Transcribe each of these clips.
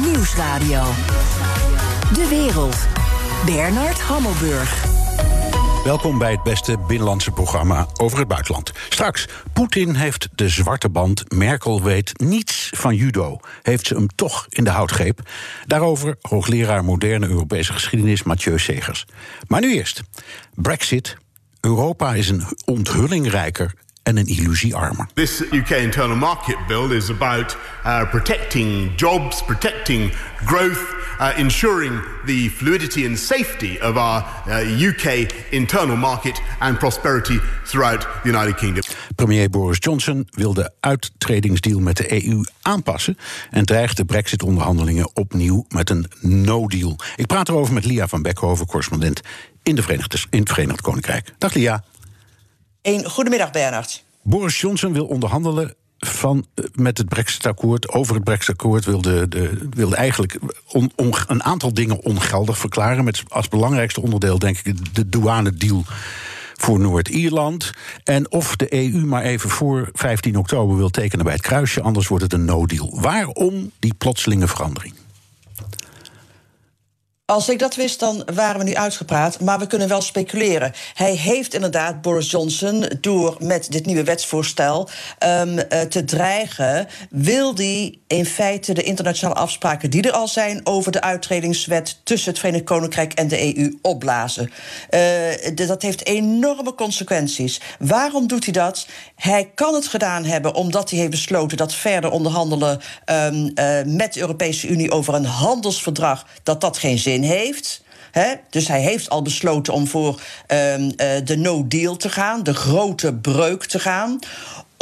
Nieuwsradio. De wereld. Bernard Hammelburg. Welkom bij het beste binnenlandse programma over het buitenland. Straks, Poetin heeft de zwarte band. Merkel weet niets van judo. Heeft ze hem toch in de houtgreep? Daarover hoogleraar moderne Europese geschiedenis Mathieu Segers. Maar nu eerst. Brexit. Europa is een onthulling rijker en een illusie armer. This UK internal market bill is about uh, protecting jobs, protecting growth, uh, ensuring the fluidity and safety of our uh, UK internal market and prosperity throughout the United Kingdom. Premier Boris Johnson wil de uittredingsdeal met de EU aanpassen en dreigt de Brexit-onderhandelingen opnieuw met een no-deal. Ik praat erover met Lia van Beckhoven, correspondent in, de Verenigde, in het Verenigd Koninkrijk. Dag Lia. Een goedemiddag, Bernard. Boris Johnson wil onderhandelen van, eh, met het Brexit-akkoord. Over het Brexit-akkoord wilde, de, wilde eigenlijk een aantal dingen ongeldig verklaren. Met als belangrijkste onderdeel, denk ik, de douane-deal voor Noord-Ierland. En of de EU maar even voor 15 oktober wil tekenen bij het kruisje, anders wordt het een no-deal. Waarom die plotselinge verandering? Als ik dat wist, dan waren we nu uitgepraat. Maar we kunnen wel speculeren. Hij heeft inderdaad, Boris Johnson, door met dit nieuwe wetsvoorstel um, uh, te dreigen, wil hij in feite de internationale afspraken die er al zijn over de uittredingswet tussen het Verenigd Koninkrijk en de EU opblazen. Uh, dat heeft enorme consequenties. Waarom doet hij dat? Hij kan het gedaan hebben omdat hij heeft besloten dat verder onderhandelen um, uh, met de Europese Unie over een handelsverdrag, dat dat geen zin heeft. He, dus hij heeft al besloten om voor um, uh, de no-deal te gaan, de grote breuk te gaan.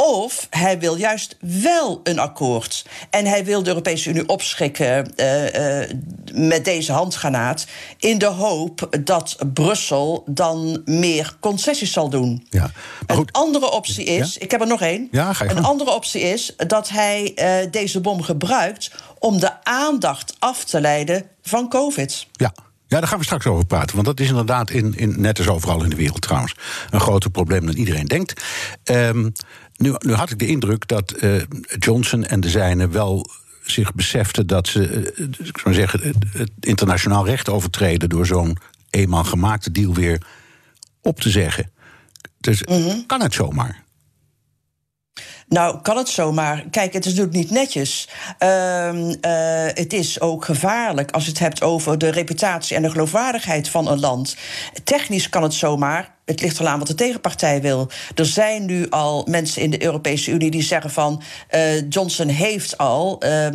Of hij wil juist wel een akkoord. En hij wil de Europese Unie opschrikken uh, uh, met deze handgranaat. In de hoop dat Brussel dan meer concessies zal doen. Ja, een andere optie is. Ja? Ik heb er nog één. Ja, een andere optie is dat hij uh, deze bom gebruikt om de aandacht af te leiden van COVID. Ja. Ja, daar gaan we straks over praten. Want dat is inderdaad, in, in, net als overal in de wereld trouwens, een groter probleem dan iedereen denkt. Um, nu, nu, had ik de indruk dat uh, Johnson en de zijnen wel zich beseften dat ze uh, ik zou zeggen, het, het internationaal recht overtreden door zo'n eenmaal gemaakte deal weer op te zeggen. Dus mm -hmm. kan het zomaar? Nou, kan het zomaar. Kijk, het is natuurlijk niet netjes. Uh, uh, het is ook gevaarlijk als je het hebt over de reputatie en de geloofwaardigheid van een land. Technisch kan het zomaar. Het ligt er aan wat de tegenpartij wil. Er zijn nu al mensen in de Europese Unie die zeggen van uh, Johnson heeft al uh,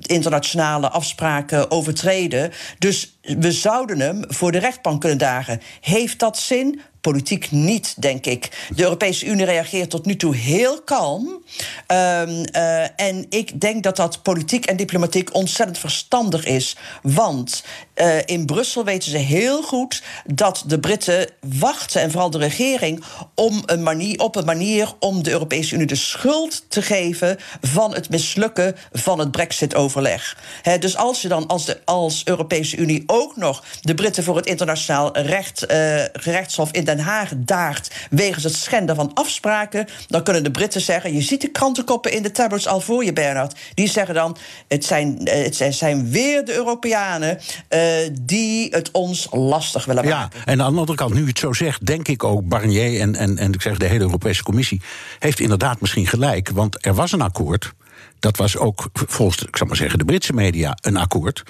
internationale afspraken overtreden. Dus we zouden hem voor de rechtbank kunnen dagen. Heeft dat zin? Politiek niet, denk ik. De Europese Unie reageert tot nu toe heel kalm. Um, uh, en ik denk dat dat politiek en diplomatiek ontzettend verstandig is. Want uh, in Brussel weten ze heel goed dat de Britten wachten, en vooral de regering, om een manier, op een manier om de Europese Unie de schuld te geven van het mislukken van het Brexit-overleg. dus als je dan als, de, als Europese Unie ook nog de Britten voor het internationaal recht, uh, gerechtshof in Den Haag daagt wegens het schenden van afspraken, dan kunnen de Britten zeggen: je ziet de krantenkoppen in de tablets al voor je, Bernard. Die zeggen dan: het zijn, het zijn weer de Europeanen. Uh, die het ons lastig willen maken. Ja, en aan de andere kant, nu het zo zegt, denk ik ook Barnier en, en, en ik zeg de hele Europese Commissie heeft inderdaad misschien gelijk, want er was een akkoord. Dat was ook volgens, ik zal maar zeggen, de Britse media een akkoord.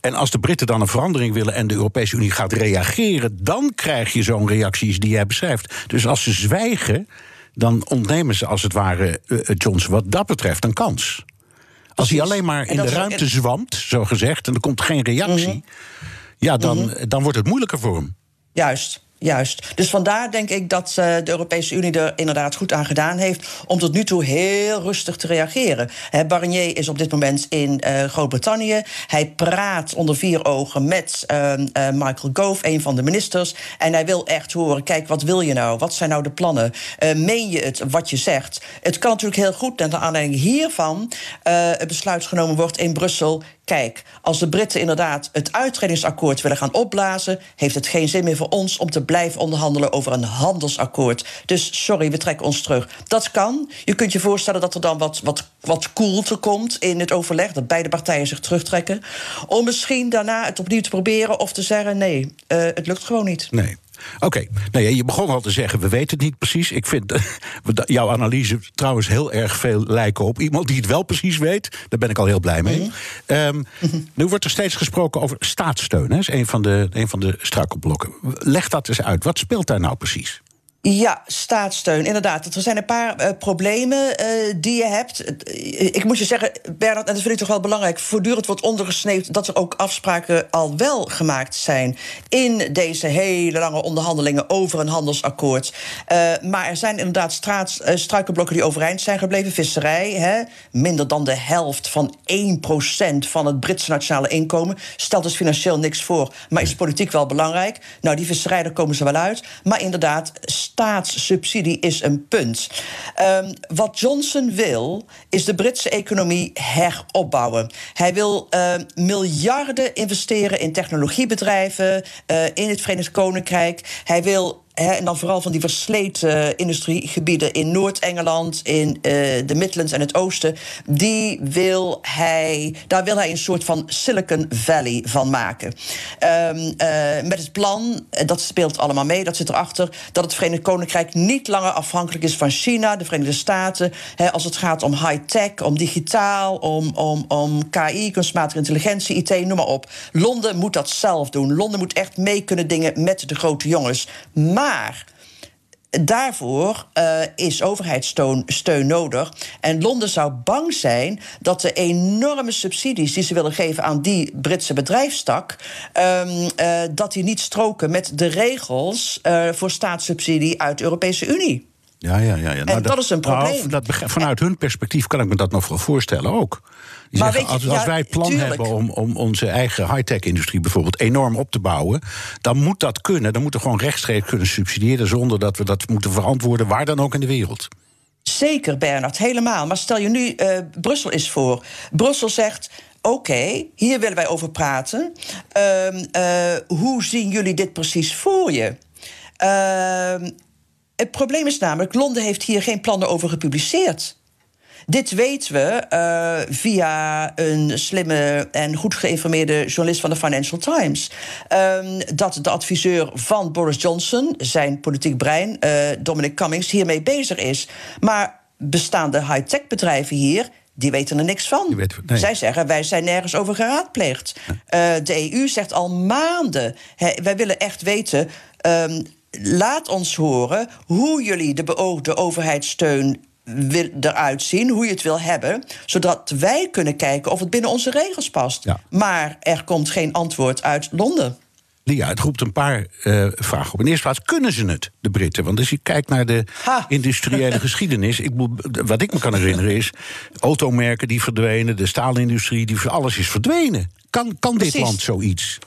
En als de Britten dan een verandering willen en de Europese Unie gaat reageren, dan krijg je zo'n reacties die jij beschrijft. Dus als ze zwijgen, dan ontnemen ze als het ware uh, Johnson wat dat betreft een kans. Als hij alleen maar in de ruimte zwamt, zo gezegd, en er komt geen reactie, mm -hmm. ja, dan, -hmm. dan wordt het moeilijker voor hem. Juist. Juist. Dus vandaar denk ik dat uh, de Europese Unie er inderdaad goed aan gedaan heeft om tot nu toe heel rustig te reageren. He, Barnier is op dit moment in uh, Groot-Brittannië. Hij praat onder vier ogen met uh, Michael Gove, een van de ministers. En hij wil echt horen: kijk, wat wil je nou? Wat zijn nou de plannen? meen je het wat je zegt? Het kan natuurlijk heel goed, naar aanleiding hiervan, het besluit genomen wordt in Brussel kijk, als de Britten inderdaad het uittredingsakkoord willen gaan opblazen, heeft het geen zin meer voor ons om te blijven onderhandelen over een handelsakkoord. Dus sorry, we trekken ons terug. Dat kan. Je kunt je voorstellen dat er dan wat, wat, wat koelte komt in het overleg, dat beide partijen zich terugtrekken. Om misschien daarna het opnieuw te proberen of te zeggen: nee, uh, het lukt gewoon niet. Nee. Oké, nou je begon al te zeggen, we weten het niet precies. Ik vind jouw analyse trouwens heel erg veel lijken op iemand die het wel precies weet. Daar ben ik al heel blij mee. Mm nu wordt er steeds gesproken over staatssteun. Dat is een van de, een van de struikelblokken. Leg dat eens uit. Wat speelt daar nou precies? Ja, staatssteun, inderdaad. Er zijn een paar uh, problemen uh, die je hebt. ik moet je zeggen, Bernard, en dat vind ik toch wel belangrijk... voortdurend wordt ondergesneeuwd dat er ook afspraken al wel gemaakt zijn... in deze hele lange onderhandelingen over een handelsakkoord. Uh, maar er zijn inderdaad straat, struikelblokken die overeind zijn gebleven. Visserij, hè, minder dan de helft van 1% van het Britse nationale inkomen... stelt dus financieel niks voor, maar is politiek wel belangrijk. Nou, die visserij, daar komen ze wel uit. Maar inderdaad staatssubsidie is een punt. Um, wat Johnson wil, is de Britse economie heropbouwen. Hij wil uh, miljarden investeren in technologiebedrijven uh, in het Verenigd Koninkrijk. Hij wil en dan vooral van die versleten industriegebieden in Noord-Engeland, in uh, de Midlands en het Oosten. Die wil hij, daar wil hij een soort van Silicon Valley van maken. Um, uh, met het plan, dat speelt allemaal mee, dat zit erachter, dat het Verenigd Koninkrijk niet langer afhankelijk is van China, de Verenigde Staten. Als het gaat om high-tech, om digitaal, om, om, om KI, kunstmatige intelligentie, IT, noem maar op. Londen moet dat zelf doen. Londen moet echt mee kunnen dingen met de grote jongens. Maar maar daarvoor uh, is overheidssteun steun nodig. En Londen zou bang zijn dat de enorme subsidies die ze willen geven aan die Britse bedrijfstak, um, uh, dat die niet stroken met de regels uh, voor staatssubsidie uit de Europese Unie. Ja, ja, ja. ja. En nou, dat, dat, is een probleem. Nou, dat, vanuit hun perspectief kan ik me dat nog wel voorstellen ook. Maar zeggen, als, als wij het plan hebben om, om onze eigen high-tech-industrie bijvoorbeeld enorm op te bouwen, dan moet dat kunnen. Dan moeten we gewoon rechtstreeks kunnen subsidiëren zonder dat we dat moeten verantwoorden waar dan ook in de wereld. Zeker, Bernard, helemaal. Maar stel je nu, uh, Brussel is voor. Brussel zegt. Oké, hier willen wij over praten. Uh, uh, hoe zien jullie dit precies voor je? Het probleem is namelijk, Londen heeft hier geen plannen over gepubliceerd. Dit weten we uh, via een slimme en goed geïnformeerde journalist van de Financial Times. Um, dat de adviseur van Boris Johnson, zijn politiek brein, uh, Dominic Cummings, hiermee bezig is. Maar bestaande high-tech bedrijven hier die weten er niks van. Weet, nee. Zij zeggen, wij zijn nergens over geraadpleegd. Uh, de EU zegt al maanden, wij willen echt weten... Um, laat ons horen hoe jullie de beoogde overheidssteun wil eruit zien, hoe je het wil hebben, zodat wij kunnen kijken of het binnen onze regels past. Ja. Maar er komt geen antwoord uit Londen. Lia, het roept een paar uh, vragen op. In eerste plaats, kunnen ze het, de Britten? Want als je kijkt naar de ha. industriële geschiedenis... Ik, wat ik me kan herinneren is... automerken die verdwenen, de staalindustrie, die, alles is verdwenen. Kan, kan dit land zoiets?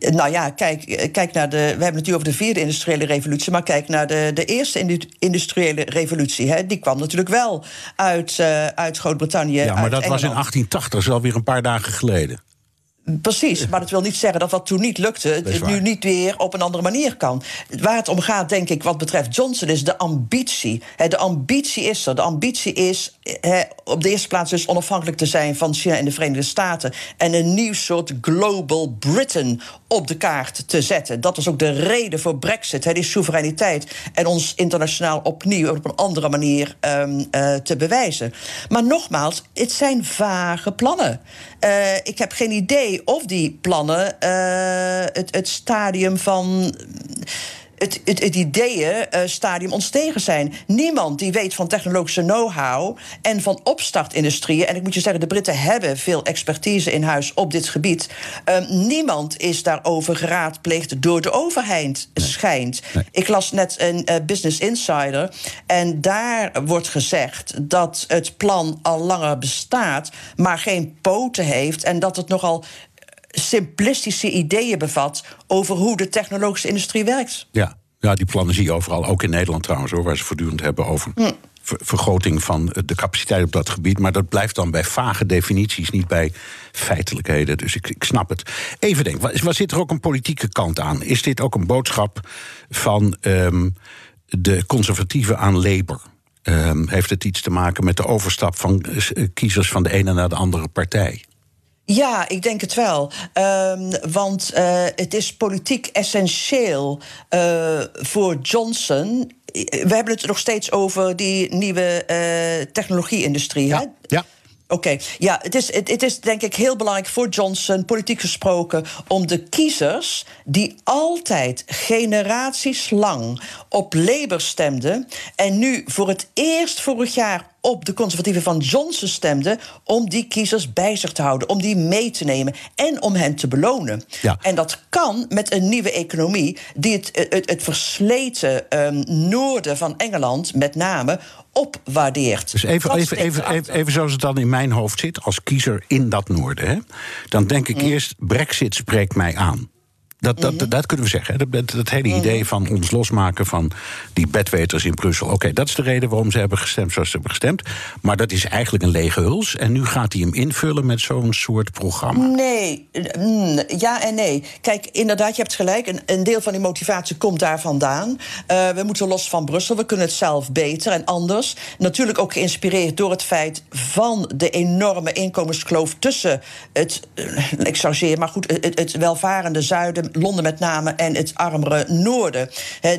Nou ja, kijk, eh, kijk naar de. We hebben het nu over de vierde industriële revolutie. Maar kijk naar de, de eerste industriële revolutie. Hè, die kwam natuurlijk wel uit, uh, uit Groot-Brittannië. Ja, maar dat was in 1880, dat is alweer een paar dagen geleden. Precies, maar dat wil niet zeggen dat wat toen niet lukte, het nu niet weer op een andere manier kan. Waar het om gaat, denk ik, wat betreft Johnson, is de ambitie. De ambitie is er. De ambitie is op de eerste plaats dus onafhankelijk te zijn van China en de Verenigde Staten. En een nieuw soort global Britain op de kaart te zetten. Dat was ook de reden voor Brexit, die soevereiniteit. En ons internationaal opnieuw op een andere manier um, uh, te bewijzen. Maar nogmaals, het zijn vage plannen. Uh, ik heb geen idee of die plannen uh, het, het stadium van het, het, het ideeënstadium ontstegen zijn. Niemand die weet van technologische know-how en van opstartindustrieën. En ik moet je zeggen, de Britten hebben veel expertise in huis op dit gebied. Um, niemand is daarover geraadpleegd door de overheid, nee. schijnt. Nee. Ik las net een uh, Business Insider. En daar wordt gezegd dat het plan al langer bestaat, maar geen poten heeft. En dat het nogal simplistische ideeën bevat over hoe de technologische industrie werkt. Ja, ja die plannen zie je overal, ook in Nederland trouwens, hoor, waar ze voortdurend hebben over. Hm vergroting van de capaciteit op dat gebied. Maar dat blijft dan bij vage definities, niet bij feitelijkheden. Dus ik, ik snap het. Even denk, waar zit er ook een politieke kant aan? Is dit ook een boodschap van ehm, de conservatieven aan Labour? Um, heeft het iets te maken met de overstap van eh, kiezers van de ene naar de andere partij? Ja, ik denk het wel. Um, want uh, het is politiek essentieel uh, voor Johnson. We hebben het nog steeds over die nieuwe uh, technologie-industrie. Ja, hè? ja. Oké, ja, het is, het, het, is denk ik heel belangrijk voor Johnson, politiek gesproken, om de kiezers die altijd generaties lang op Labour stemden en nu voor het eerst vorig jaar op de conservatieven van Johnson stemden, om die kiezers bij zich te houden, om die mee te nemen en om hen te belonen. Ja. En dat kan met een nieuwe economie die het, het, het versleten um, noorden van Engeland met name opwaardeert. Dus even, even, even, even, even, zoals het dan in mijn hoofd zit, als kiezer in dat noorden. Hè, dan denk ik mm. eerst, Brexit spreekt mij aan. Dat, dat, dat, dat, kunnen we zeggen. Dat, dat hele idee van ons losmaken van die bedweters in Brussel. Oké, dat is de reden waarom ze hebben gestemd zoals ze hebben gestemd. Maar dat is eigenlijk een lege huls. En nu gaat hij hem invullen met zo'n soort programma. Nee, ja en nee. Kijk, inderdaad, je hebt gelijk. Een, een deel van die motivatie komt daar vandaan. Uh, we moeten los van Brussel. We kunnen het zelf beter en anders. Natuurlijk ook geïnspireerd door het feit van de enorme inkomenskloof tussen het, ik zou zeggen, maar goed, het, het welvarende zuiden Londen met name en het armere noorden.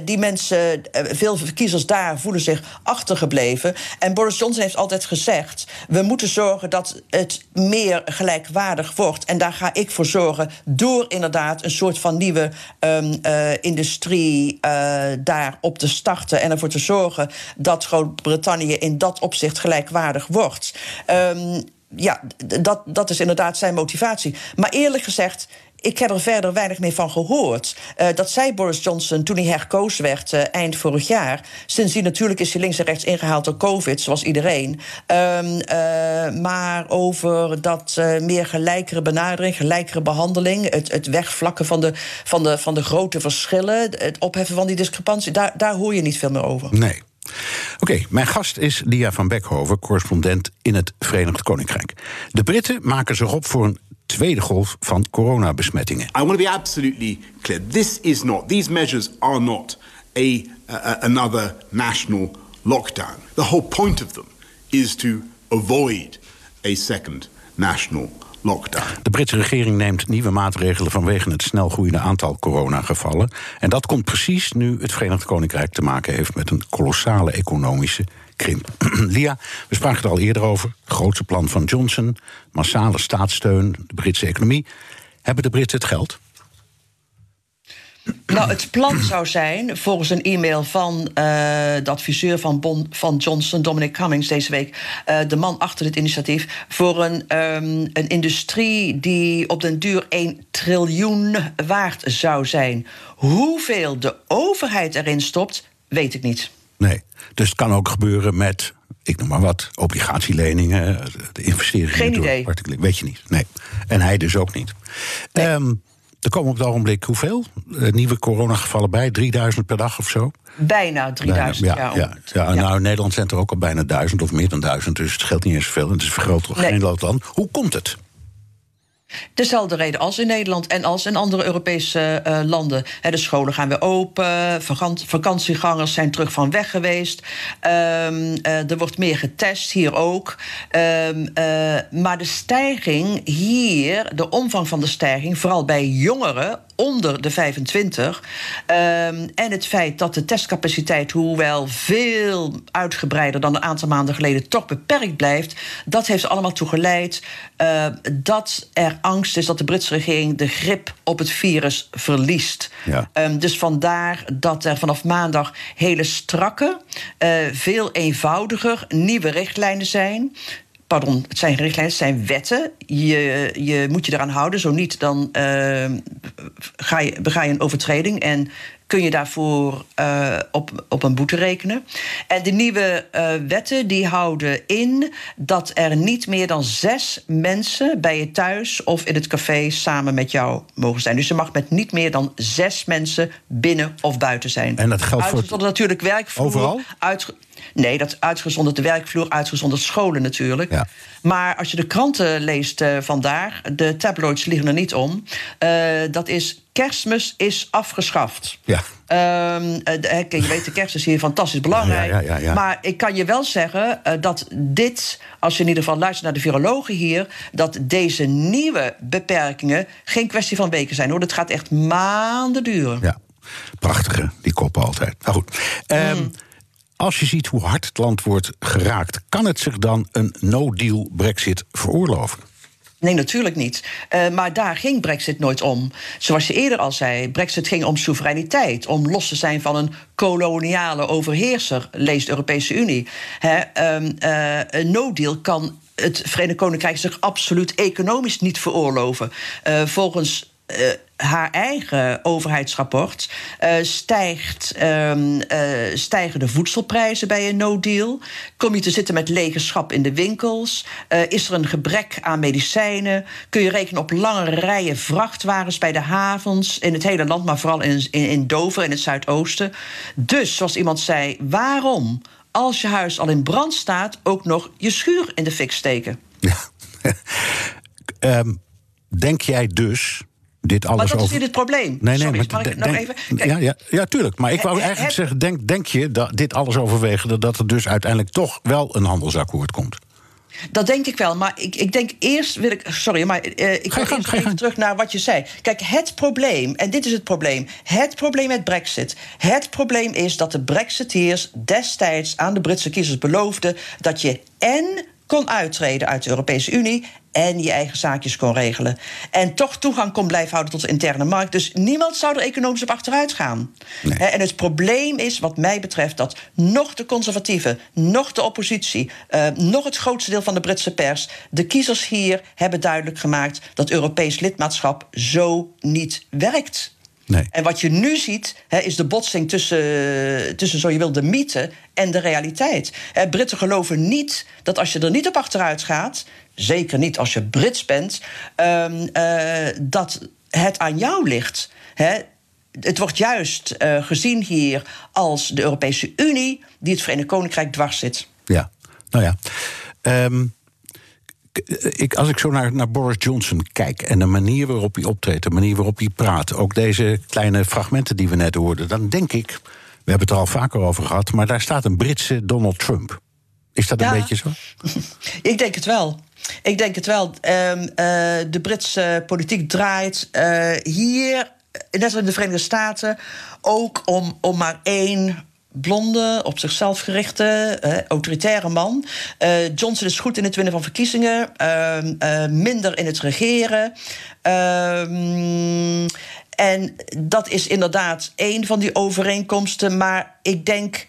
die mensen, eh, veel kiezers daar voelen zich achtergebleven. En Boris Johnson heeft altijd gezegd: we moeten zorgen dat het meer gelijkwaardig wordt. En daar ga ik voor zorgen door inderdaad een soort van nieuwe um, uh, industrie uh, daar op te starten. En ervoor te zorgen dat Groot-Brittannië in dat opzicht gelijkwaardig wordt. Um, ja, dat, dat is inderdaad zijn motivatie. Maar eerlijk gezegd, ik heb er verder weinig meer van gehoord. Uh, dat zei Boris Johnson toen hij herkozen werd uh, eind vorig jaar. Sindsdien natuurlijk is hij links en rechts ingehaald door COVID, zoals iedereen. Um, uh, maar over dat meer gelijkere benadering, gelijkere behandeling, het, het wegvlakken van de, van, de, van de grote verschillen, het opheffen van die discrepantie, daar, daar hoor je niet veel meer over. Nee. Oké, mijn gast is Lia van Beckhoven, correspondent in het Verenigd Koninkrijk. De Britten maken zich op voor een tweede golf van coronabesmettingen. I want to be absolutely clear. This is not, these measures are not a, uh, another national lockdown. The whole point of them is to avoid a second national lockdown. De Britse regering neemt nieuwe maatregelen vanwege het snel groeiende aantal coronagevallen. En dat komt precies nu het Verenigd Koninkrijk te maken heeft met een kolossale economische Lia, we spraken er al eerder over. Grootste plan van Johnson, massale staatssteun, de Britse economie. Hebben de Britten het geld? Nou, het plan zou zijn, volgens een e-mail van uh, de adviseur van, bon, van Johnson, Dominic Cummings, deze week, uh, de man achter dit initiatief, voor een, um, een industrie die op den duur 1 triljoen waard zou zijn. Hoeveel de overheid erin stopt, weet ik niet. Nee, dus het kan ook gebeuren met, ik noem maar wat, obligatieleningen, de investeringen. Geen idee. Weet je niet, nee. En hij dus ook niet. Nee. Um, er komen op het ogenblik hoeveel uh, nieuwe coronagevallen bij? 3000 per dag of zo? Bijna 3000, bijna, ja, ja, ja, ja, Nou, in Nederland zijn er ook al bijna 1000 of meer dan 1000. Dus het geldt niet eens veel. Het is vergroot toch nee. geen land. Hoe komt het? Dezelfde reden als in Nederland en als in andere Europese uh, landen. He, de scholen gaan weer open, vakantiegangers zijn terug van weg geweest. Um, uh, er wordt meer getest, hier ook. Uh, maar de stijging hier, de omvang van de stijging, vooral bij jongeren onder de 25. Um, en het feit dat de testcapaciteit, hoewel veel uitgebreider dan een aantal maanden geleden, toch beperkt blijft, dat heeft allemaal toe geleid uh, dat er angst is dat de Britse regering de grip op het virus verliest. Ja. Um, dus vandaar dat er vanaf maandag hele strakke, uh, veel eenvoudiger nieuwe richtlijnen zijn pardon, het zijn richtlijnen, het zijn wetten. Je, je moet je eraan houden. Zo niet, dan uh, ga je, bega je een overtreding. En kun je daarvoor uh, op, op een boete rekenen. En de nieuwe uh, wetten die houden in dat er niet meer dan zes mensen bij je thuis of in het café samen met jou mogen zijn. Dus je mag met niet meer dan zes mensen binnen of buiten zijn. En dat geldt voor. natuurlijk werkvloer. Overal? Uit, nee, dat uitgezonderd de werkvloer, uitgezonderd scholen natuurlijk. Ja. Maar als je de kranten leest uh, vandaag, de tabloids liggen er niet om. Uh, dat is kerstmis is afgeschaft. Ja. Um, je weet, de kerst is hier fantastisch belangrijk. Ja, ja, ja, maar ik kan je wel zeggen dat dit, als je in ieder geval luistert naar de virologen hier, dat deze nieuwe beperkingen geen kwestie van weken zijn hoor. Dat gaat echt maanden duren. Ja, prachtige, die koppen altijd. Nou goed. Um, mm. Als je ziet hoe hard het land wordt geraakt, kan het zich dan een no-deal Brexit veroorloven? Nee, natuurlijk niet. Uh, maar daar ging Brexit nooit om. Zoals je eerder al zei, Brexit ging om soevereiniteit, om los te zijn van een koloniale overheerser, leest de Europese Unie. He, um, uh, een no-deal kan het Verenigd Koninkrijk zich absoluut economisch niet veroorloven. Uh, volgens haar eigen overheidsrapport uh, stijgt, uh, stijgen de voedselprijzen bij een no-deal. Kom je te zitten met lege schap in de winkels? is er een gebrek aan medicijnen? Kun je rekenen op lange rijen vrachtwagens bij de havens in het hele land, maar vooral in, in, Dover in het Zuidoosten? Dus, zoals iemand zei, waarom, als je huis al in brand staat, ook nog je schuur in de fik steken? Ja. um, denk jij dus dit alles maar dat over... is niet het probleem. Nee, nee, Sorry, maar ik nog even? Kijk. Ja, ja, ja, tuurlijk. Maar ik wou eigenlijk zeggen, denk, denk je dat dit alles overwegen... dat er dus uiteindelijk toch wel een handelsakkoord komt? Dat denk ik wel, maar ik, ik denk eerst wil ik. Sorry, maar uh, ik ga eerst even terug naar wat je zei. Kijk, het probleem, en dit is het probleem. Het probleem met Brexit. Het probleem is dat de Brexiteers destijds aan de Britse kiezers beloofden dat je en kon uittreden uit de Europese Unie en je eigen zaakjes kon regelen. En toch toegang kon blijven houden tot de interne markt. Dus niemand zou er economisch op achteruit gaan. Nee. En het probleem is, wat mij betreft, dat nog de conservatieven, nog de oppositie, uh, nog het grootste deel van de Britse pers, de kiezers hier hebben duidelijk gemaakt dat Europees lidmaatschap zo niet werkt. Nee. En wat je nu ziet, he, is de botsing tussen, tussen, zo je wil, de mythe en de realiteit. He, Britten geloven niet dat als je er niet op achteruit gaat, zeker niet als je Brits bent, um, uh, dat het aan jou ligt. He, het wordt juist uh, gezien hier als de Europese Unie die het Verenigd Koninkrijk dwars zit. Ja, nou ja. Um, ik, als ik zo naar, naar Boris Johnson kijk en de manier waarop hij optreedt, de manier waarop hij praat, ook deze kleine fragmenten die we net hoorden, dan denk ik, we hebben het er al vaker over gehad, maar daar staat een Britse Donald Trump. Is dat een beetje zo? Ik denk het wel. Ik denk het wel. Um, uh, de Britse politiek draait uh, hier, net als in de Verenigde Staten, ook om, om maar één blonde, op zichzelf gerichte, uh, autoritaire man. Uh, Johnson is goed in het winnen van verkiezingen, uh, minder in het regeren. Ehm, en dat is inderdaad één van die overeenkomsten. Maar ik denk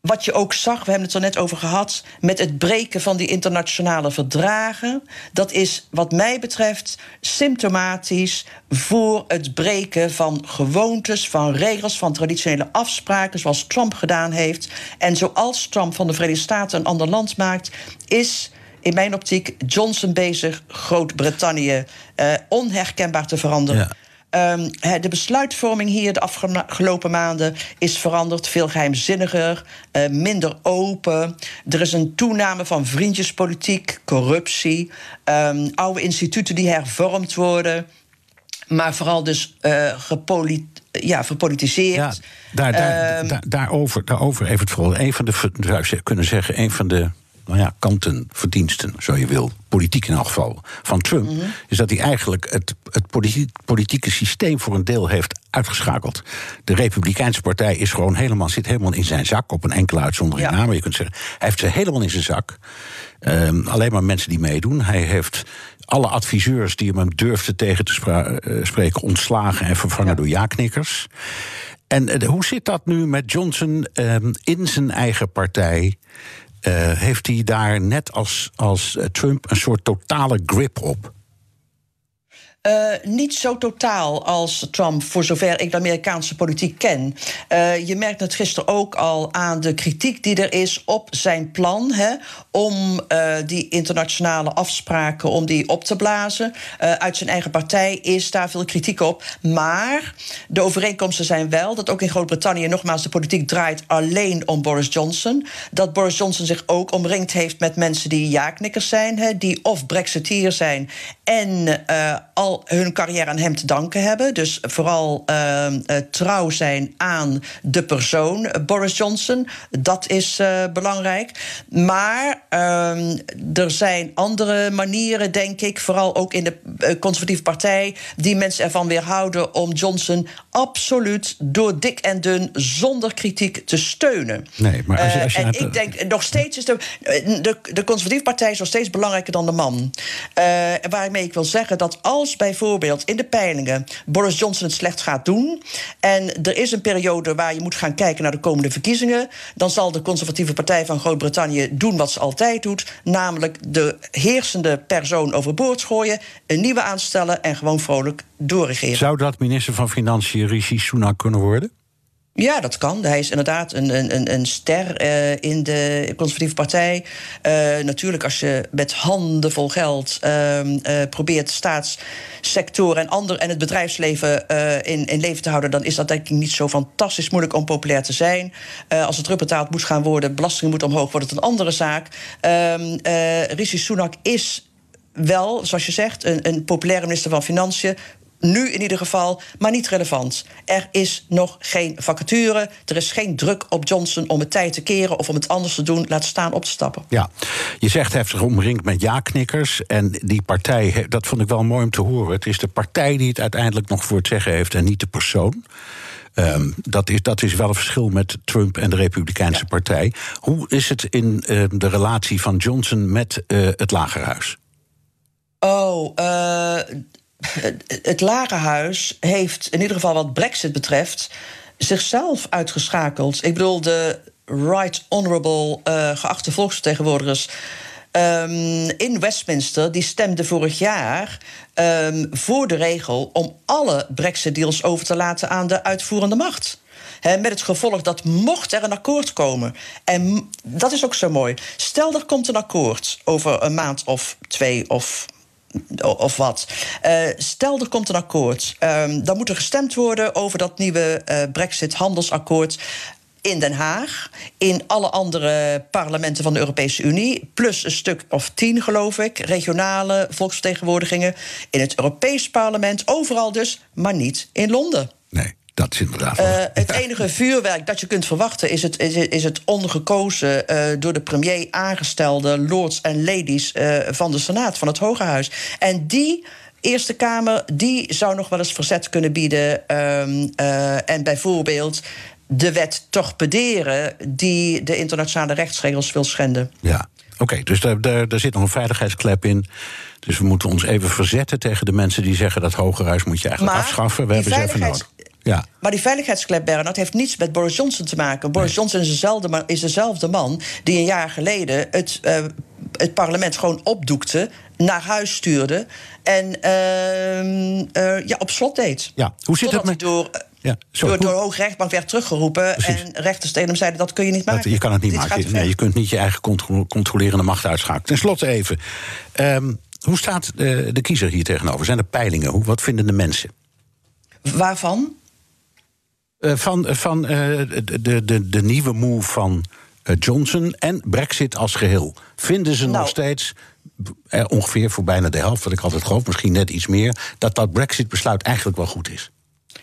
wat je ook zag, we hebben het er net over gehad, met het breken van die internationale verdragen, dat is wat mij betreft symptomatisch voor het breken van gewoontes, van regels, van traditionele afspraken, zoals Trump gedaan heeft. En zoals Trump van de Verenigde Staten een ander land maakt, is in mijn optiek Johnson bezig Groot-Brittannië uh, onherkenbaar te veranderen. Um, de besluitvorming hier de afgelopen maanden is veranderd, veel geheimzinniger, uh, minder open. Er is een toename van vriendjespolitiek, corruptie, um, oude instituten die hervormd worden, maar vooral dus uh, gepolit ja, verpolitiseerd. Ja, daar, daar, um, daar, daarover, daarover even het volgende. Een van de, zou je kunnen zeggen, een van de nou ja, kanten, verdiensten, zo je wil, politiek in elk geval, van Trump, mm -hmm. is dat hij eigenlijk het, het politieke systeem voor een deel heeft uitgeschakeld. De Republikeinse Partij is gewoon helemaal, zit helemaal in zijn zak, op een enkele uitzondering ja. na, maar je kunt zeggen, hij heeft ze helemaal in zijn zak. Um, alleen maar mensen die meedoen. Hij heeft alle adviseurs die hem durfden tegen te uh, spreken ontslagen en vervangen ja. door ja-knikkers. En uh, hoe zit dat nu met Johnson um, in zijn eigen partij? Uh, heeft hij daar net als, als Trump een soort totale grip op? Uh, niet zo totaal als Trump, voor zover ik de Amerikaanse politiek ken. Uh, je merkt het gisteren ook al aan de kritiek die er is op zijn plan hè, om uh, die internationale afspraken om die op te blazen. uit zijn eigen partij is daar veel kritiek op. Maar de overeenkomsten zijn wel dat ook in Groot-Brittannië nogmaals de politiek draait alleen om Boris Johnson. Dat Boris Johnson zich ook omringd heeft met mensen die ja-knikkers zijn, hè, die of Brexiteer zijn en al hun carrière aan hem te danken hebben. Dus vooral uh, trouw zijn aan de persoon Boris Johnson. Dat is uh, belangrijk. Maar uh, er zijn andere manieren, denk ik, vooral ook in de eh, conservatieve partij, die mensen ervan weerhouden om Johnson absoluut door dik en dun zonder kritiek te steunen. Nee, maar als je, als je en hebt, ik denk nog steeds is de, de, de conservatieve partij is nog steeds belangrijker dan de man. waarmee ik wil zeggen dat als bijvoorbeeld in de peilingen Boris Johnson het slecht gaat doen. En er is een periode waar je moet gaan kijken naar de komende verkiezingen. Dan zal de conservatieve partij van Groot-Brittannië doen wat ze altijd doet. Namelijk de heersende persoon overboord gooien. Een nieuwe aanstellen en gewoon vrolijk doorregeren. Zou dat minister van Financiën Rishi Sunak kunnen worden? Ja, dat kan. Hij is inderdaad een, een, een ster uh, in de conservatieve partij. Uh, natuurlijk, als je met handen vol geld uh, probeert staatssector en, ander, en het bedrijfsleven in, in leven te houden, dan is dat denk ik niet zo fantastisch moeilijk om populair te zijn. als het terugbetaald moet gaan worden, belastingen moeten omhoog, wordt het een andere zaak. Ehm, Rishi Sunak is wel, zoals je zegt, een, een populaire minister van Financiën. Nu in ieder geval, maar niet relevant. Er is nog geen vacature. Er is geen druk op Johnson om het tijd te keren of om het anders te doen. Laat staan op te stappen. Ja, je zegt hij heeft zich omringd met ja-knikkers. En die partij, dat vond ik wel mooi om te horen. Het is de partij die het uiteindelijk nog voor het zeggen heeft en niet de persoon. Um, dat, is, dat is wel een verschil met Trump en de Republikeinse ja. Partij. Hoe is het in uh, de relatie van Johnson met uh, het Lagerhuis? Oh, uh, het Lagerhuis heeft in ieder geval wat Brexit betreft zichzelf uitgeschakeld. Ik bedoel, de Right Honorable uh, geachte volksvertegenwoordigers. Um, in Westminster, die stemden vorig jaar um, voor de regel om alle Brexit-deals over te laten aan de uitvoerende macht. Met het gevolg dat mocht er een akkoord komen. En dat is ook zo mooi. Stel er komt een akkoord over een maand of twee of of wat. Uh, stel, er komt een akkoord. Um, dan moet er gestemd worden over dat nieuwe uh, Brexit-handelsakkoord in Den Haag, in alle andere parlementen van de Europese Unie, plus een stuk of tien, geloof ik, regionale volksvertegenwoordigingen, in het Europees Parlement, overal dus, maar niet in Londen. Nee. Dat is inderdaad. Uh, het enige vuurwerk dat je kunt verwachten is het, is, is het ongekozen, uh, door de premier aangestelde lords en ladies uh, van de Senaat, van het Hoge Huis. En die. Eerste Kamer die zou nog wel eens verzet kunnen bieden. Um, en bijvoorbeeld de wet torpederen die de internationale rechtsregels wil schenden. Ja, oké. Okay, dus daar, daar, daar zit nog een veiligheidsklep in. Dus we moeten ons even verzetten tegen de mensen die zeggen dat Hogerhuis moet je eigenlijk maar afschaffen. We hebben ze even nodig. Ja. Maar die veiligheidsklep, Bernard, heeft niets met Boris Johnson te maken. Boris nee. Johnson is dezelfde, is dezelfde man die een jaar geleden het, uh, het parlement gewoon opdoekte, naar huis stuurde en uh, uh, ja, op slot deed. Ja, hoe zit Totdat het met... Door, ja, door, door de Hoogrechtbank werd teruggeroepen. Precies. En rechters tegen hem zeiden dat kun je niet maken. Dat, je kan het niet Dit maken. Nee, je kunt niet je eigen contro controlerende macht uitschakelen. Ten slotte even. Um, hoe staat de, de kiezer hier tegenover? Zijn er peilingen? Hoe, wat vinden de mensen? Waarvan? Uh, van van uh, de, de, de nieuwe move van uh, Johnson en Brexit als geheel. Vinden ze nou. nog steeds, ongeveer voor bijna de helft, wat ik altijd geloof, misschien net iets meer, dat dat Brexit-besluit eigenlijk wel goed is?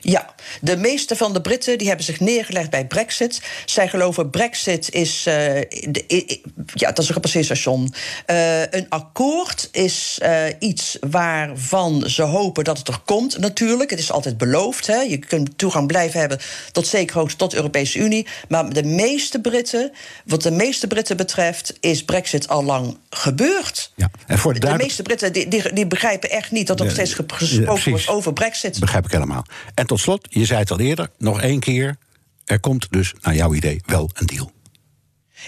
Ja, de meeste van de Britten die hebben zich neergelegd bij Brexit. Zij geloven Brexit is, uh, de, i, ja, dat is een gepasseerd. Uh, een akkoord is uh, iets waarvan ze hopen dat het er komt. Natuurlijk, het is altijd beloofd. Hè. Je kunt toegang blijven hebben tot zeker hoogte tot de Europese Unie. Maar de meeste Britten, wat de meeste Britten betreft, is Brexit al lang gebeurd. Ja, en voor de, de meeste Britten die, die, die, begrijpen echt niet dat er nog steeds gesproken ja, wordt over Brexit. Begrijp ik helemaal. En tot slot, je zei het al eerder, nog één keer. Er komt dus, naar jouw idee, wel een deal.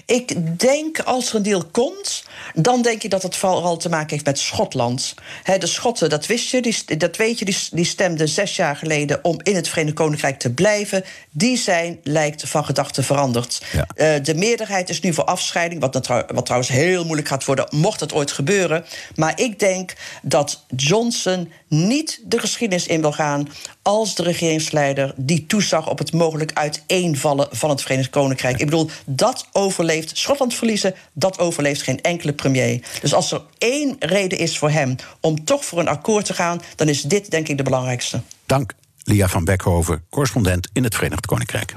Ik denk als er een deal komt, dan denk je dat het vooral te maken heeft met Schotland. de Schotten, dat wist je, die, dat weet je, die, die stemden zes jaar geleden om in het Verenigd Koninkrijk te blijven. Die zijn, lijkt van gedachten veranderd. Eh, de meerderheid is nu voor afscheiding, wat, wat trouwens heel moeilijk gaat worden, mocht het ooit gebeuren. Maar ik denk dat Johnson niet de geschiedenis in wil gaan als de regeringsleider die toezag op het mogelijk uiteenvallen van het Verenigd Koninkrijk. Ik bedoel, dat overleeft Schotland verliezen, dat overleeft geen enkele premier. Dus als er één reden is voor hem om toch voor een akkoord te gaan, dan is dit denk ik de belangrijkste. Dank, Lia van Beckhoven, correspondent in het Verenigd Koninkrijk.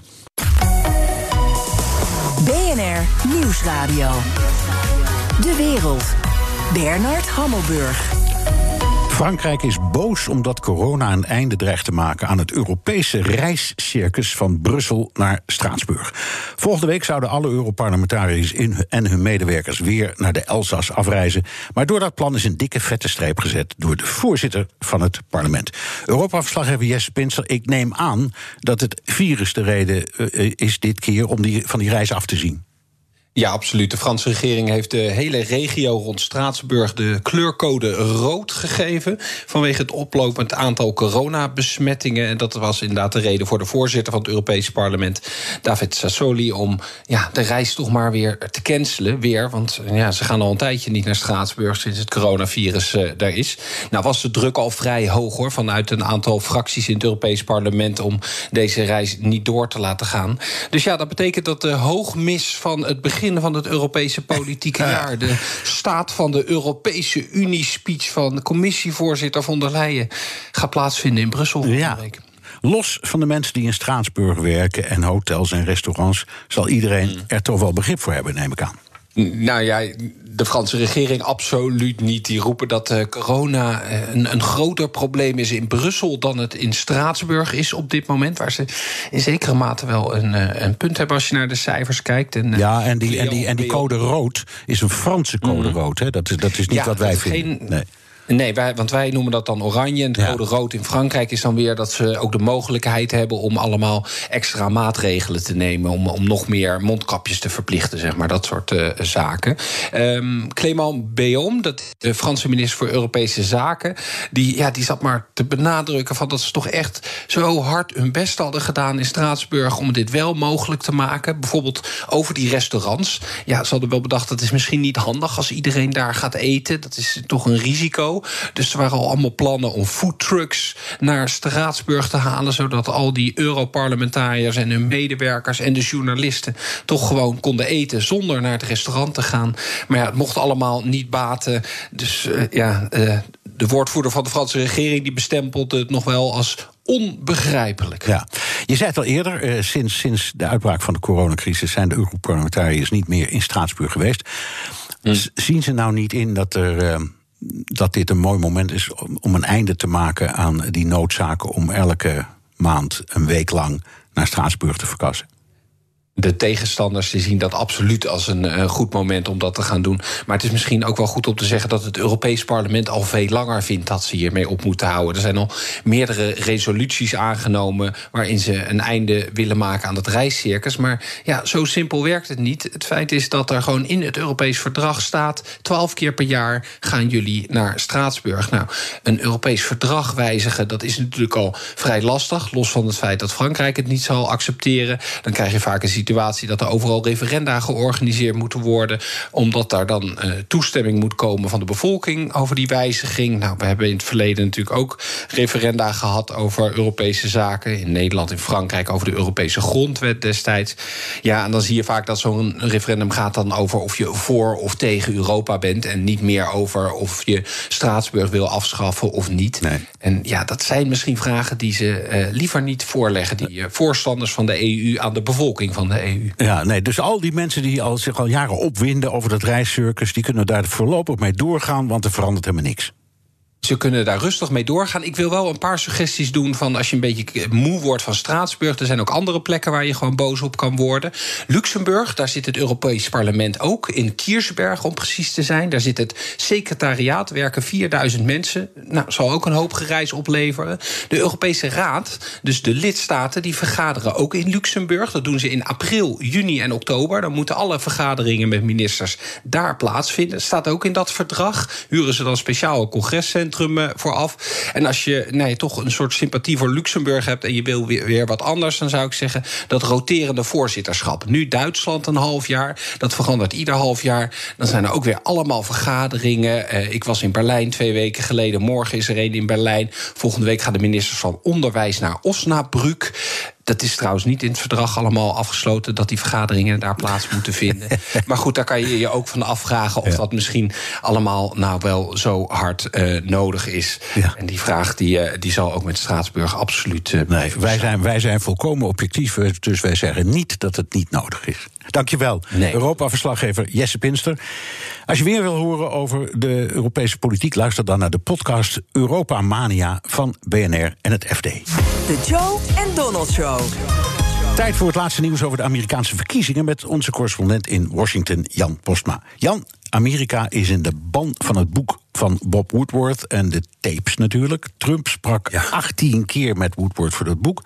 BNR Nieuwsradio. De wereld. Bernard Hammelburg. Frankrijk is boos omdat corona een einde dreigt te maken aan het Europese reiscircus van Brussel naar Straatsburg. Volgende week zouden alle Europarlementariërs en hun medewerkers weer naar de Elzas afreizen. Maar door dat plan is een dikke vette streep gezet door de voorzitter van het parlement. Europa-verslaggever Jesse Pinster, ik neem aan dat het virus de reden eh, is dit keer om die, van die reis af te zien. Ja, absoluut. De Franse regering heeft de hele regio rond Straatsburg de kleurcode rood gegeven. Vanwege het oplopend aantal coronabesmettingen. En dat was inderdaad de reden voor de voorzitter van het Europese parlement, David Sassoli, om ja, de reis toch maar weer te cancelen. Weer, want ja, ze gaan al een tijdje niet naar Straatsburg sinds het coronavirus uh, daar is. Nou was de druk al vrij hoog hoor, vanuit een aantal fracties in het Europese parlement om deze reis niet door te laten gaan. Dus ja, dat betekent dat de hoogmis van het begin van het Europese politieke jaar. De staat van de Europese Unie-speech van commissievoorzitter von der Leyen gaat plaatsvinden in Brussel. Ja. Week. Los van de mensen die in Straatsburg werken en hotels en restaurants, zal iedereen mm. er toch wel begrip voor hebben, neem ik aan. Nou ja, de Franse regering absoluut niet. Die roepen dat uh, corona eh, een, een, groter probleem is in Brussel dan het in Straatsburg is op dit moment. Waar ze in zekere mate wel een, eh, een punt hebben als je naar de cijfers kijkt. En, ja, en die, en, die, en die code rood is een Franse code mm. rood. Hè? Dat, is, dat is niet wat wij vinden. Geen, nee. Nee, wij, want wij noemen dat dan oranje. En het code rood in Frankrijk is dan weer dat ze ook de mogelijkheid hebben om allemaal extra maatregelen te nemen. Om, om nog meer mondkapjes te verplichten, zeg maar. Dat soort uh, zaken. Um, Clément Béom, dat de Franse minister voor Europese Zaken, die, ja, die zat maar te benadrukken van dat ze toch echt zo hard hun best hadden gedaan in Straatsburg om dit wel mogelijk te maken. Bijvoorbeeld over die restaurants. Ja, ze hadden wel bedacht dat is misschien niet handig als iedereen daar gaat eten. Dat is toch een risico. Dus er waren al allemaal plannen om foodtrucks naar Straatsburg te halen, zodat al die Europarlementariërs en hun medewerkers en de journalisten toch gewoon konden eten zonder naar het restaurant te gaan. Maar ja, het mocht allemaal niet baten. Dus uh, ja, uh, de woordvoerder van de Franse regering die bestempelde het nog wel als onbegrijpelijk. Ja. Je zei het al eerder, uh, sinds, sinds de uitbraak van de coronacrisis zijn de Europarlementariërs niet meer in Straatsburg geweest. Hm. Zien ze nou niet in dat er dat dit een mooi moment is om een einde te maken aan die noodzaken om elke maand een week lang naar Straatsburg te verkassen de tegenstanders zien dat absoluut als een, goed moment om dat te gaan doen. Maar het is misschien ook wel goed om te zeggen dat het Europees Parlement al veel langer vindt dat ze hiermee op moeten houden. Er zijn al meerdere resoluties aangenomen waarin ze een einde willen maken aan het reiscircus. Maar ja, zo simpel werkt het niet. Het feit is dat er gewoon in het Europees verdrag staat: twaalf keer per jaar gaan jullie naar Straatsburg. Nou, een Europees verdrag wijzigen, dat is natuurlijk al vrij lastig. Los van het feit dat Frankrijk het niet zal accepteren. Dan krijg je vaak een situatie dat er overal referenda georganiseerd moeten worden. Omdat daar dan uh, toestemming moet komen van de bevolking over die wijziging. Nou, we hebben in het verleden natuurlijk ook referenda gehad over Europese zaken. In Nederland, in Frankrijk over de Europese grondwet destijds. Ja, en dan zie je vaak dat zo'n referendum gaat dan over of je voor of tegen Europa bent. En niet meer over of je Straatsburg wil afschaffen of niet. Nee. En ja, dat zijn misschien vragen die ze uh, liever niet voorleggen. Die uh, voorstanders van de EU aan de bevolking van de EU. Ja, nee, dus al die mensen die al, zich al jaren opwinden over dat reiscircus... die kunnen daar voorlopig mee doorgaan, want er verandert helemaal niks. Ze kunnen daar rustig mee doorgaan. Ik wil wel een paar suggesties doen van als je een beetje moe wordt van Straatsburg. Er zijn ook andere plekken waar je gewoon boos op kan worden. Luxemburg, daar zit het Europees Parlement ook. In Kiersberg, om precies te zijn. Daar zit het secretariaat, werken 4000 mensen. Nou, zal ook een hoop gereis opleveren. De Europese Raad, dus de lidstaten, die vergaderen ook in Luxemburg. Dat doen ze in april, juni en oktober. Dan moeten alle vergaderingen met ministers daar plaatsvinden. Staat ook in dat verdrag. Huren ze dan speciaal congrescentrum centrum vooraf. En als je nee, toch een soort sympathie voor Luxemburg hebt en je wil weer, weer wat anders, dan zou ik zeggen dat roterende voorzitterschap. Nu Duitsland een half jaar, dat verandert ieder half jaar. Dan zijn er ook weer allemaal vergaderingen. Eh, ik was in Berlijn twee weken geleden. Morgen is er een in Berlijn. Volgende week gaan de ministers van Onderwijs naar Osnabrück. Dat is trouwens niet in het verdrag allemaal afgesloten dat die vergaderingen daar plaats moeten vinden. maar goed, daar kan je je ook van afvragen of dat misschien allemaal nou wel zo hard uh, nodig is. Ja. En die vraag die, uh, die zal ook met Straatsburg absoluut. Uh, nee, wij zijn, wij zijn volkomen objectief, dus wij zeggen niet dat het niet nodig is. Dankjewel, nee. Europa-verslaggever Jesse Pinster. Als je weer wil horen over de Europese politiek, luister dan naar de podcast Europa Mania van BNR en het FD. De Joe en Donald Show. Tijd voor het laatste nieuws over de Amerikaanse verkiezingen met onze correspondent in Washington, Jan Postma. Jan, Amerika is in de ban van het boek van Bob Woodward en de tapes natuurlijk. Trump sprak ja. 18 keer met Woodward voor dat boek.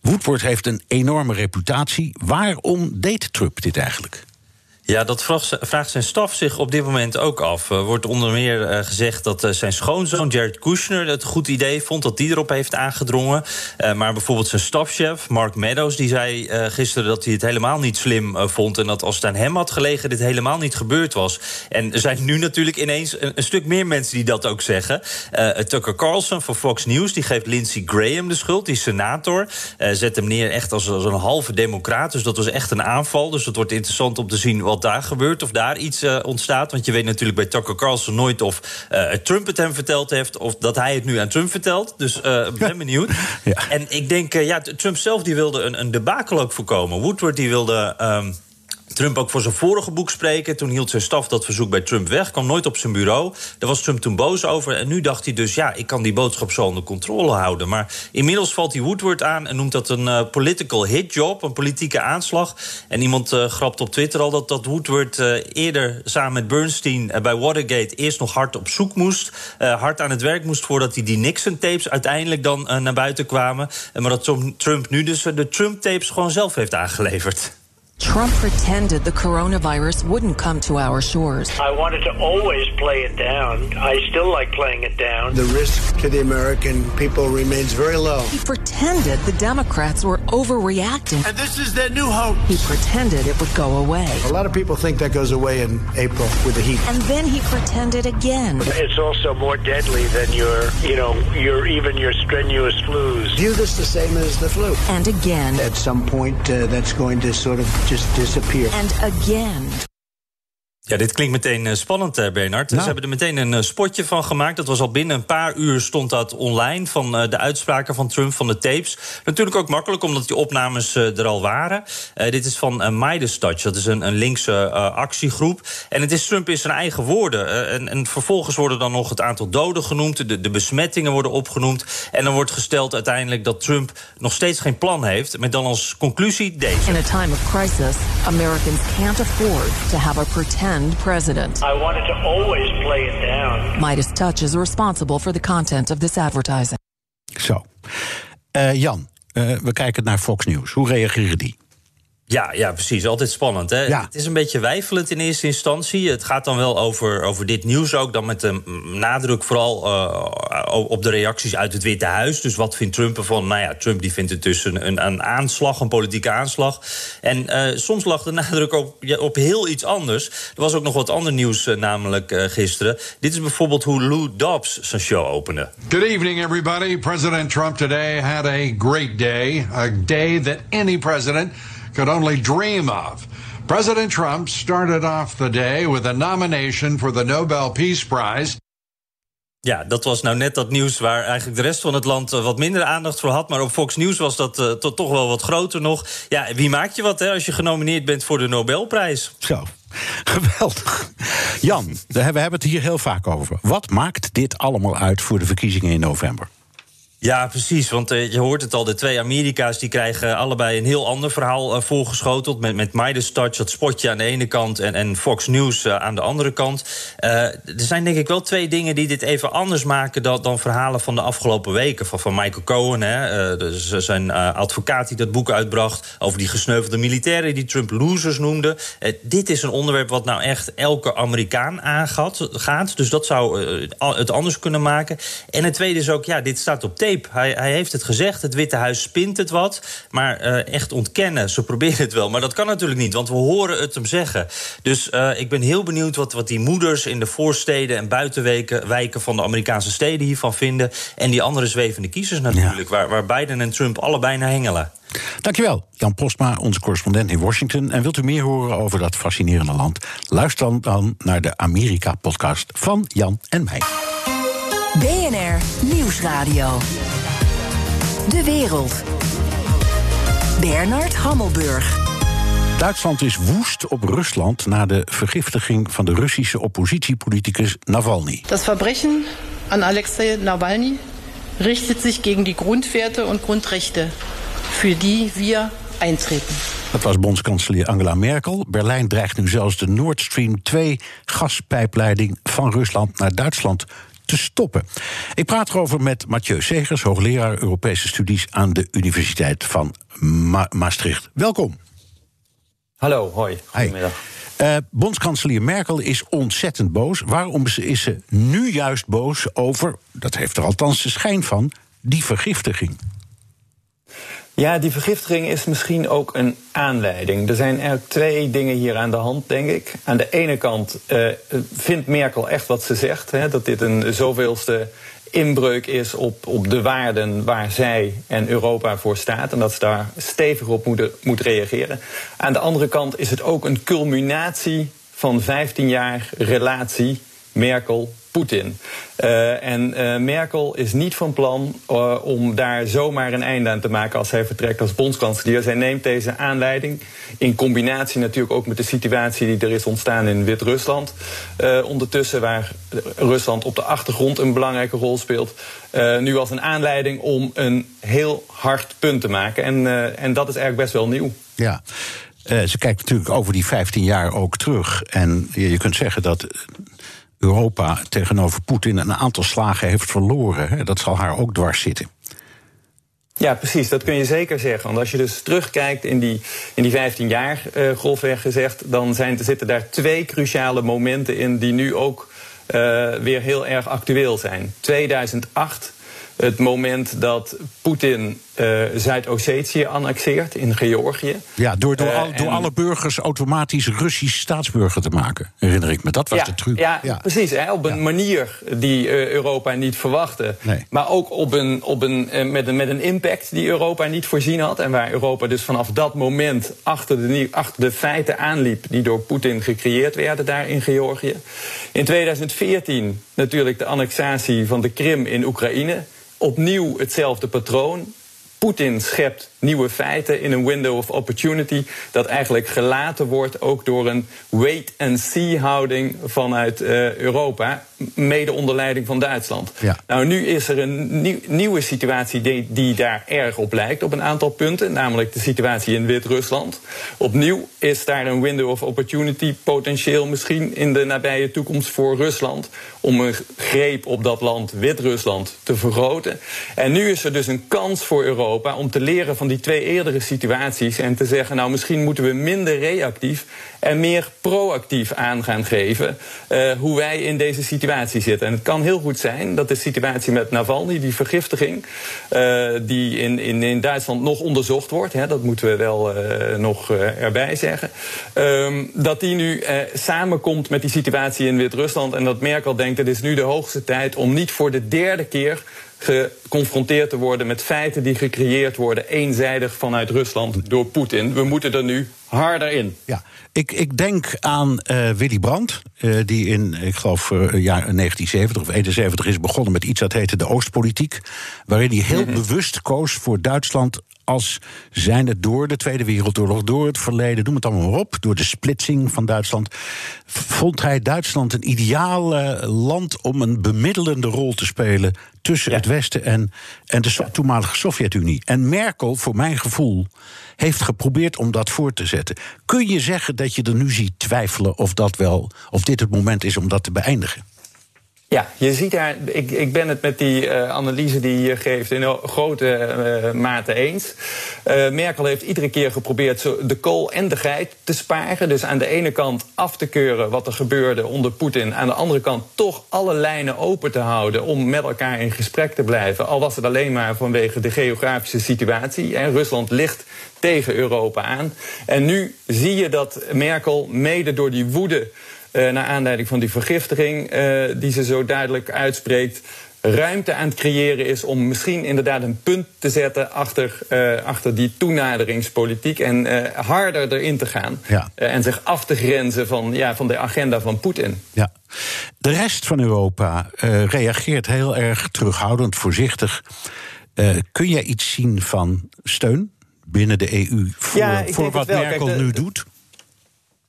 Woodward heeft een enorme reputatie. Waarom deed Trump dit eigenlijk? Ja, dat vraagt zijn staf zich op dit moment ook af. Er wordt onder meer uh, gezegd dat uh, zijn schoonzoon Jared Kushner het goed idee vond, dat die erop heeft aangedrongen. Maar bijvoorbeeld zijn stafchef Mark Meadows, die zei gisteren dat hij het helemaal niet slim vond. En dat als het aan hem had gelegen, dit helemaal niet gebeurd was. En er zijn nu natuurlijk ineens een, stuk meer mensen die dat ook zeggen. Tucker Carlson van Fox News, die geeft Lindsey Graham de schuld, die senator. zet hem neer echt als, een halve democraat. Dus dat was echt een aanval. Dus het wordt interessant om te zien daar gebeurt, of daar iets uh, ontstaat. Want je weet natuurlijk bij Tucker Carlson nooit of uh, Trump het hem verteld heeft... of dat hij het nu aan Trump vertelt. Dus uh, ben benieuwd. Ja. En ik denk, ja, Trump zelf die wilde een, een debakel ook voorkomen. Woodward die wilde... Um, Trump ook voor zijn vorige boek spreken. Toen hield zijn staf dat verzoek bij Trump weg. Kwam nooit op zijn bureau. Daar was Trump toen boos over. En nu dacht hij dus, ja, ik kan die boodschap zo onder controle houden. Maar inmiddels valt hij Woodward aan en noemt dat een political hit job. Een politieke aanslag. En iemand uh, grapt op Twitter al dat, dat Woodward uh, eerder samen met Bernstein bij Watergate eerst nog hard op zoek moest. hard aan het werk moest voordat hij die Nixon-tapes uiteindelijk dan naar buiten kwamen. maar dat Trump nu dus de Trump-tapes gewoon zelf heeft aangeleverd. Trump pretended the coronavirus wouldn't come to our shores. I wanted to always play it down. I still like playing it down. The risk to the American people remains very low. He pretended the Democrats were overreacting. And this is their new hope. He pretended it would go away. A lot of people think that goes away in April with the heat. And then he pretended again. It's also more deadly than your, you know, your even your strenuous flus. View this the same as the flu. And again. At some point, uh, that's going to sort of just disappear. And again. Ja, dit klinkt meteen uh, spannend, uh, Bernard. Nou. Ze hebben er meteen een uh, spotje van gemaakt. Dat was al binnen een paar uur stond dat online van de uitspraken van Trump van de tapes. Natuurlijk ook makkelijk, omdat die opnames er al waren. dit is van Midas Touch. Dat is een, een linkse actiegroep. En het is Trump in zijn eigen woorden. En, en, vervolgens worden dan nog het aantal doden genoemd. De, de, besmettingen worden opgenoemd. En dan wordt gesteld uiteindelijk dat Trump nog steeds geen plan heeft. Met dan als conclusie deze. In a time of crisis, Americans can't afford to have a pretend president. I wanted to always play it down. Midas Touch is responsible for the content of this advertising. Zo. Uh, Jan, uh, we kijken naar Fox News. Hoe reageren die? Ja, ja, precies. Altijd spannend. Hè? Ja. Het is een beetje wijfelend in eerste instantie. Het gaat dan wel over, over dit nieuws ook. Dan met de nadruk vooral uh, op de reacties uit het Witte Huis. Dus wat vindt Trump ervan? Nou ja, Trump die vindt het dus een, een, een aanslag, een politieke aanslag. En uh, soms lag de nadruk op, ja, op heel iets anders. Er was ook nog wat ander nieuws, uh, namelijk gisteren. Dit is bijvoorbeeld hoe Lou Dobbs zijn show opende. Good evening, everybody. President Trump today had a great day. A day that any president could only dream of. President Trump started off the day with a nomination for the Nobel Peace Prize. Ja, dat was nou net dat nieuws waar eigenlijk de rest van het land wat minder aandacht voor had. Maar op Fox News was dat uh, toch wel wat groter nog. Ja, wie maakt je wat hè, als je genomineerd bent voor de Nobelprijs? Zo. Geweldig. Jan, we hebben het hier heel vaak over. Wat maakt dit allemaal uit voor de verkiezingen in november? Ja, precies. Want uh, je hoort het al, de twee Amerika's die krijgen allebei een heel ander verhaal uh, voorgeschoteld. Met, met Midas Touch, dat spotje aan de ene kant, en, en Fox News uh, aan de andere kant. er zijn denk ik wel twee dingen die dit even anders maken dan, dan verhalen van de afgelopen weken. Van, van Michael Cohen, hè, dus zijn advocaat die dat boek uitbracht over die gesneuvelde militairen die Trump losers noemde. dit is een onderwerp wat nou echt elke Amerikaan aangaat. Gaat, dus dat zou het anders kunnen maken. En het tweede is ook, ja, dit staat op Hij, hij, heeft het gezegd, het Witte Huis spint het wat. Maar uh, echt ontkennen, ze proberen het wel. Maar dat kan natuurlijk niet, want we horen het hem zeggen. Dus uh, ik ben heel benieuwd wat, wat die moeders in de voorsteden en buitenwijken wijken van de Amerikaanse steden hiervan vinden. En die andere zwevende kiezers natuurlijk, ja. waar, waar Biden en Trump allebei naar hengelen. Dankjewel, Jan Postma, onze correspondent in Washington. En wilt u meer horen over dat fascinerende land? Luister dan, dan naar de Amerika-podcast van Jan en mij. BNR Nieuwsradio. De wereld. Bernard Hammelburg. Duitsland is woest op Rusland na de vergiftiging van de Russische oppositiepoliticus Nawalny. Das Verbrechen an Alexei Nawalny richtet sich gegen die Grundwerte und Grundrechte, für die wir eintreten. Dat was bondskanselier Angela Merkel. Berlijn dreigt nu zelfs de Nord Stream 2 gaspijpleiding van Rusland naar Duitsland te stoppen. Ik praat erover met Mathieu Segers, hoogleraar Europese studies aan de Universiteit van Ma Maastricht. Welkom. Hallo, hoi. Goedemiddag. Uh, bondskanselier Merkel is ontzettend boos. Waarom is ze nu juist boos over, dat heeft er althans de schijn van, die vergiftiging? Ja, die vergiftiging is misschien ook een aanleiding. Er zijn eigenlijk twee dingen hier aan de hand, denk ik. Aan de ene kant uh, vindt Merkel echt wat ze zegt, hè, dat dit een zoveelste inbreuk is op, op de waarden waar zij en Europa voor staat. En dat ze daar stevig op moeten, moet reageren. Aan de andere kant is het ook een culminatie van 15 jaar relatie Merkel Poetin. Uh, en uh, Merkel is niet van plan uh, om daar zomaar een einde aan te maken als hij vertrekt als bondskanselier. Zij neemt deze aanleiding in combinatie natuurlijk ook met de situatie die er is ontstaan in Wit-Rusland. ondertussen, waar Rusland op de achtergrond een belangrijke rol speelt. nu als een aanleiding om een heel hard punt te maken. En, en dat is eigenlijk best wel nieuw. Ja. ze kijkt natuurlijk over die 15 jaar ook terug. En je, je kunt zeggen dat Europa tegenover Poetin een aantal slagen heeft verloren. Dat zal haar ook dwars zitten. Ja, precies. Dat kun je zeker zeggen. Want als je dus terugkijkt in die, in die 15 jaar, uh, grofweg gezegd, dan zijn, zitten daar twee cruciale momenten in die nu ook uh, weer heel erg actueel zijn. 2008 het moment dat Poetin uh, Zuid-Ossetië annexeert in Georgië. Ja, door, door, al, door alle burgers automatisch Russisch staatsburger te maken, herinner ik me. Dat was ja, de truc. Ja, ja. precies. Hè, op een ja. manier die uh, Europa niet verwachtte. Nee. Maar ook op een, op een, met, een, met een impact die Europa niet voorzien had. En waar Europa dus vanaf dat moment achter de, achter de feiten aanliep... die door Poetin gecreëerd werden daar in Georgië. In 2014 natuurlijk de annexatie van de Krim in Oekraïne opnieuw hetzelfde patroon. Poetin schept nieuwe feiten in een window of opportunity. Dat eigenlijk gelaten wordt ook door een wait-and-see houding vanuit uh, Europa. Mede onder leiding van Duitsland. Ja. Nou, nu is er een nieuw, nieuwe situatie die, die daar erg op lijkt op een aantal punten. Namelijk de situatie in Wit-Rusland. Opnieuw is daar een window of opportunity potentieel misschien in de nabije toekomst voor Rusland. Om een greep op dat land, Wit-Rusland, te vergroten. En nu is er dus een kans voor Europa om te leren van die twee eerdere situaties en te zeggen, nou misschien moeten we minder reactief en meer proactief aan gaan geven uh, hoe wij in deze situatie zitten. En het kan heel goed zijn dat de situatie met Navalny, die vergiftiging, uh, die in, in, in Duitsland nog onderzocht wordt, hè, dat moeten we wel uh, nog erbij zeggen, um, dat die nu samenkomt met die situatie in Wit-Rusland en dat Merkel denkt, het is nu de hoogste tijd om niet voor de derde keer geconfronteerd te worden met feiten die gecreëerd worden eenzijdig vanuit Rusland door Poetin. We moeten er nu harder in. Ja, ik, ik denk aan uh, Willy Brandt, uh, die in, ik geloof, uh, jaar 1970 of 71 is begonnen met iets dat heette de Oostpolitiek. Waarin hij heel mm -hmm. bewust koos voor Duitsland als zijnde door de Tweede Wereldoorlog, door het verleden, noem het allemaal maar op, door de splitsing van Duitsland, vond hij Duitsland een ideaal land om een bemiddelende rol te spelen tussen ja. het Westen en, en de so toenmalige Sovjet-Unie. En Merkel, voor mijn gevoel, heeft geprobeerd om dat voor te zetten. Kun je zeggen dat je er nu ziet twijfelen of, dat wel, of dit het moment is om dat te beëindigen? Ja, je ziet daar, ik, ik ben het met die uh, analyse die je geeft in grote uh, mate eens. Uh, Merkel heeft iedere keer geprobeerd de kool en de geit te sparen. Dus aan de ene kant af te keuren wat er gebeurde onder Poetin. Aan de andere kant toch alle lijnen open te houden om met elkaar in gesprek te blijven. Al was het alleen maar vanwege de geografische situatie. Hè. Rusland ligt tegen Europa aan. En nu zie je dat Merkel mede door die woede. Uh, naar aanleiding van die vergiftiging uh, die ze zo duidelijk uitspreekt, ruimte aan het creëren is om misschien inderdaad een punt te zetten achter, uh, achter die toenaderingspolitiek en harder erin te gaan. Ja. en zich af te grenzen van, ja, van de agenda van Poetin. Ja. De rest van Europa reageert heel erg terughoudend, voorzichtig. kun jij iets zien van steun binnen de EU voor, ja, voor wat Merkel Kijk, de, nu doet?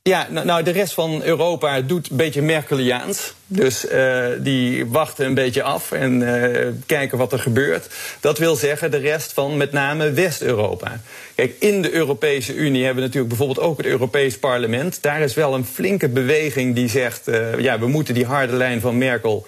Ja, nou, de rest van Europa doet een beetje Merkeliaans. Dus uh, die wachten een beetje af en uh, kijken wat er gebeurt. Dat wil zeggen de rest van met name West-Europa. Kijk, in de Europese Unie hebben we natuurlijk bijvoorbeeld ook het Europees Parlement. Daar is wel een flinke beweging die zegt... Uh, ja, we moeten die harde lijn van Merkel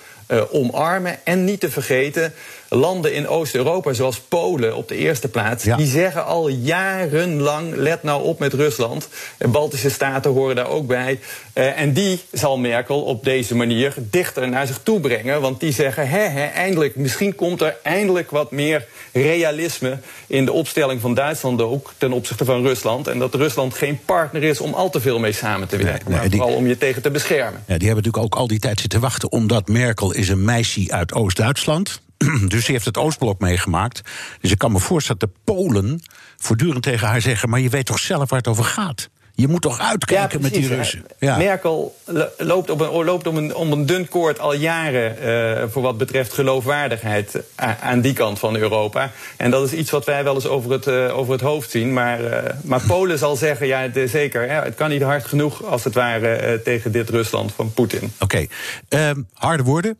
omarmen. En niet te vergeten, landen in Oost-Europa, zoals Polen op de eerste plaats, Ja. die zeggen al jarenlang: let nou op met Rusland. En Baltische staten horen daar ook bij. Uh, en die zal Merkel op deze manier dichter naar zich toe brengen. Want die zeggen: hè, hè, eindelijk, misschien komt er eindelijk wat meer realisme in de opstelling van Duitsland ook ten opzichte van Rusland. En dat Rusland geen partner is om al te veel mee samen te werken. nee, maar die- vooral om je tegen te beschermen. Ja, die hebben natuurlijk ook al die tijd zitten wachten, omdat Merkel is een meisje uit Oost-Duitsland. Dus die heeft het Oostblok meegemaakt. Dus ik kan me voorstellen dat de Polen voortdurend tegen haar zeggen: Maar je weet toch zelf waar het over gaat? Je moet toch uitkijken met die. Russen? Ja. Merkel lo- loopt, op een, loopt om, een, om een dun koord al jaren eh, voor wat betreft geloofwaardigheid aan die kant van Europa. En dat is iets wat wij wel eens over het, eh, over het hoofd zien. Maar, eh, maar Polen zal zeggen, ja, de- zeker, hè, het kan niet hard genoeg als het ware tegen dit Rusland van Poetin. Oké, ehm, harde woorden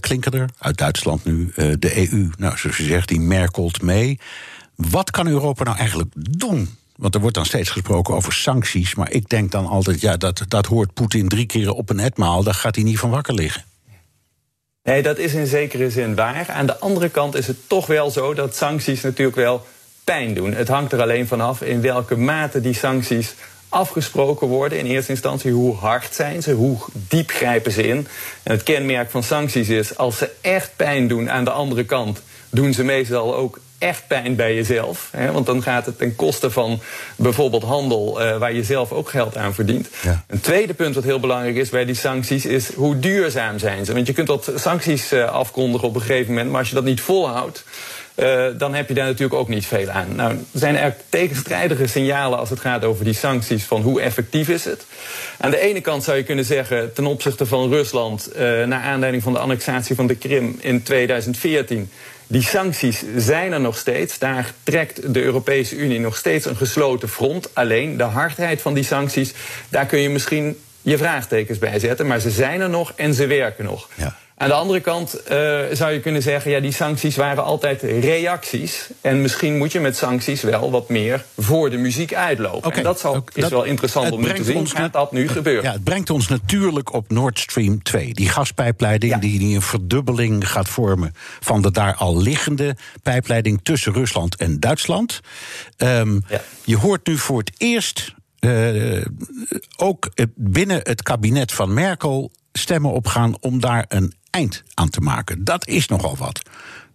klinken er. Uit Duitsland nu, de EU. Nou, zoals je zegt, die merkelt mee. Wat kan Europa nou eigenlijk doen? Want er wordt dan steeds gesproken over sancties. Maar ik denk dan altijd, ja, dat, dat hoort Poetin drie keer op een etmaal. Daar gaat hij niet van wakker liggen. Nee, dat is in zekere zin waar. Aan de andere kant is het toch wel zo dat sancties natuurlijk wel pijn doen. Het hangt er alleen vanaf in welke mate die sancties afgesproken worden. In eerste instantie, hoe hard zijn ze, hoe diep grijpen ze in. En het kenmerk van sancties is, als ze echt pijn doen aan de andere kant, doen ze meestal ook echt pijn bij jezelf. Hè? Want dan gaat het ten koste van bijvoorbeeld handel, eh, waar je zelf ook geld aan verdient. Ja. Een tweede punt wat heel belangrijk is bij die sancties, is hoe duurzaam zijn ze. Want je kunt wat sancties eh, afkondigen op een gegeven moment, maar als je dat niet volhoudt. eh, dan heb je daar natuurlijk ook niet veel aan. Nou, er zijn er tegenstrijdige signalen als het gaat over die sancties van hoe effectief is het. Aan de ene kant zou je kunnen zeggen ten opzichte van Rusland, eh, naar aanleiding van de annexatie van de Krim in 2014. Die sancties zijn er nog steeds. Daar trekt de Europese Unie nog steeds een gesloten front. Alleen de hardheid van die sancties, daar kun je misschien je vraagtekens bij zetten. Maar ze zijn er nog en ze werken nog. Ja. Aan de andere kant eh, zou je kunnen zeggen, ja, die sancties waren altijd reacties. En misschien moet je met sancties wel wat meer voor de muziek uitlopen. En dat zal, ook- is dat- wel interessant om nu te zien. Gaat dat nu gebeuren? Ja, het brengt ons natuurlijk op Nord Stream 2. Die gaspijpleiding Ja. die, die een verdubbeling gaat vormen... van de daar al liggende pijpleiding tussen Rusland en Duitsland. Ehm, Ja. Je hoort nu voor het eerst... eh, ook binnen het kabinet van Merkel stemmen opgaan... om daar een eind aan te maken. Dat is nogal wat.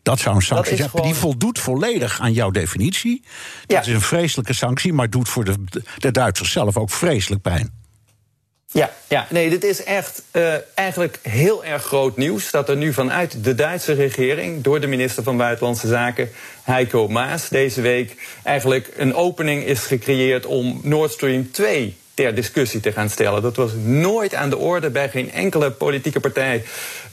Dat zou een sanctie zijn. gewoon- Die voldoet volledig aan jouw definitie. Dat Ja. is een vreselijke sanctie, maar doet voor de, de Duitsers zelf ook vreselijk pijn. Ja, ja, nee, dit is echt uh, eigenlijk heel erg groot nieuws. Dat er nu vanuit de Duitse regering, door de minister van Buitenlandse Zaken, Heiko Maas, deze week eigenlijk een opening is gecreëerd om Nord Stream 2 ter discussie te gaan stellen. Dat was nooit aan de orde bij geen enkele politieke partij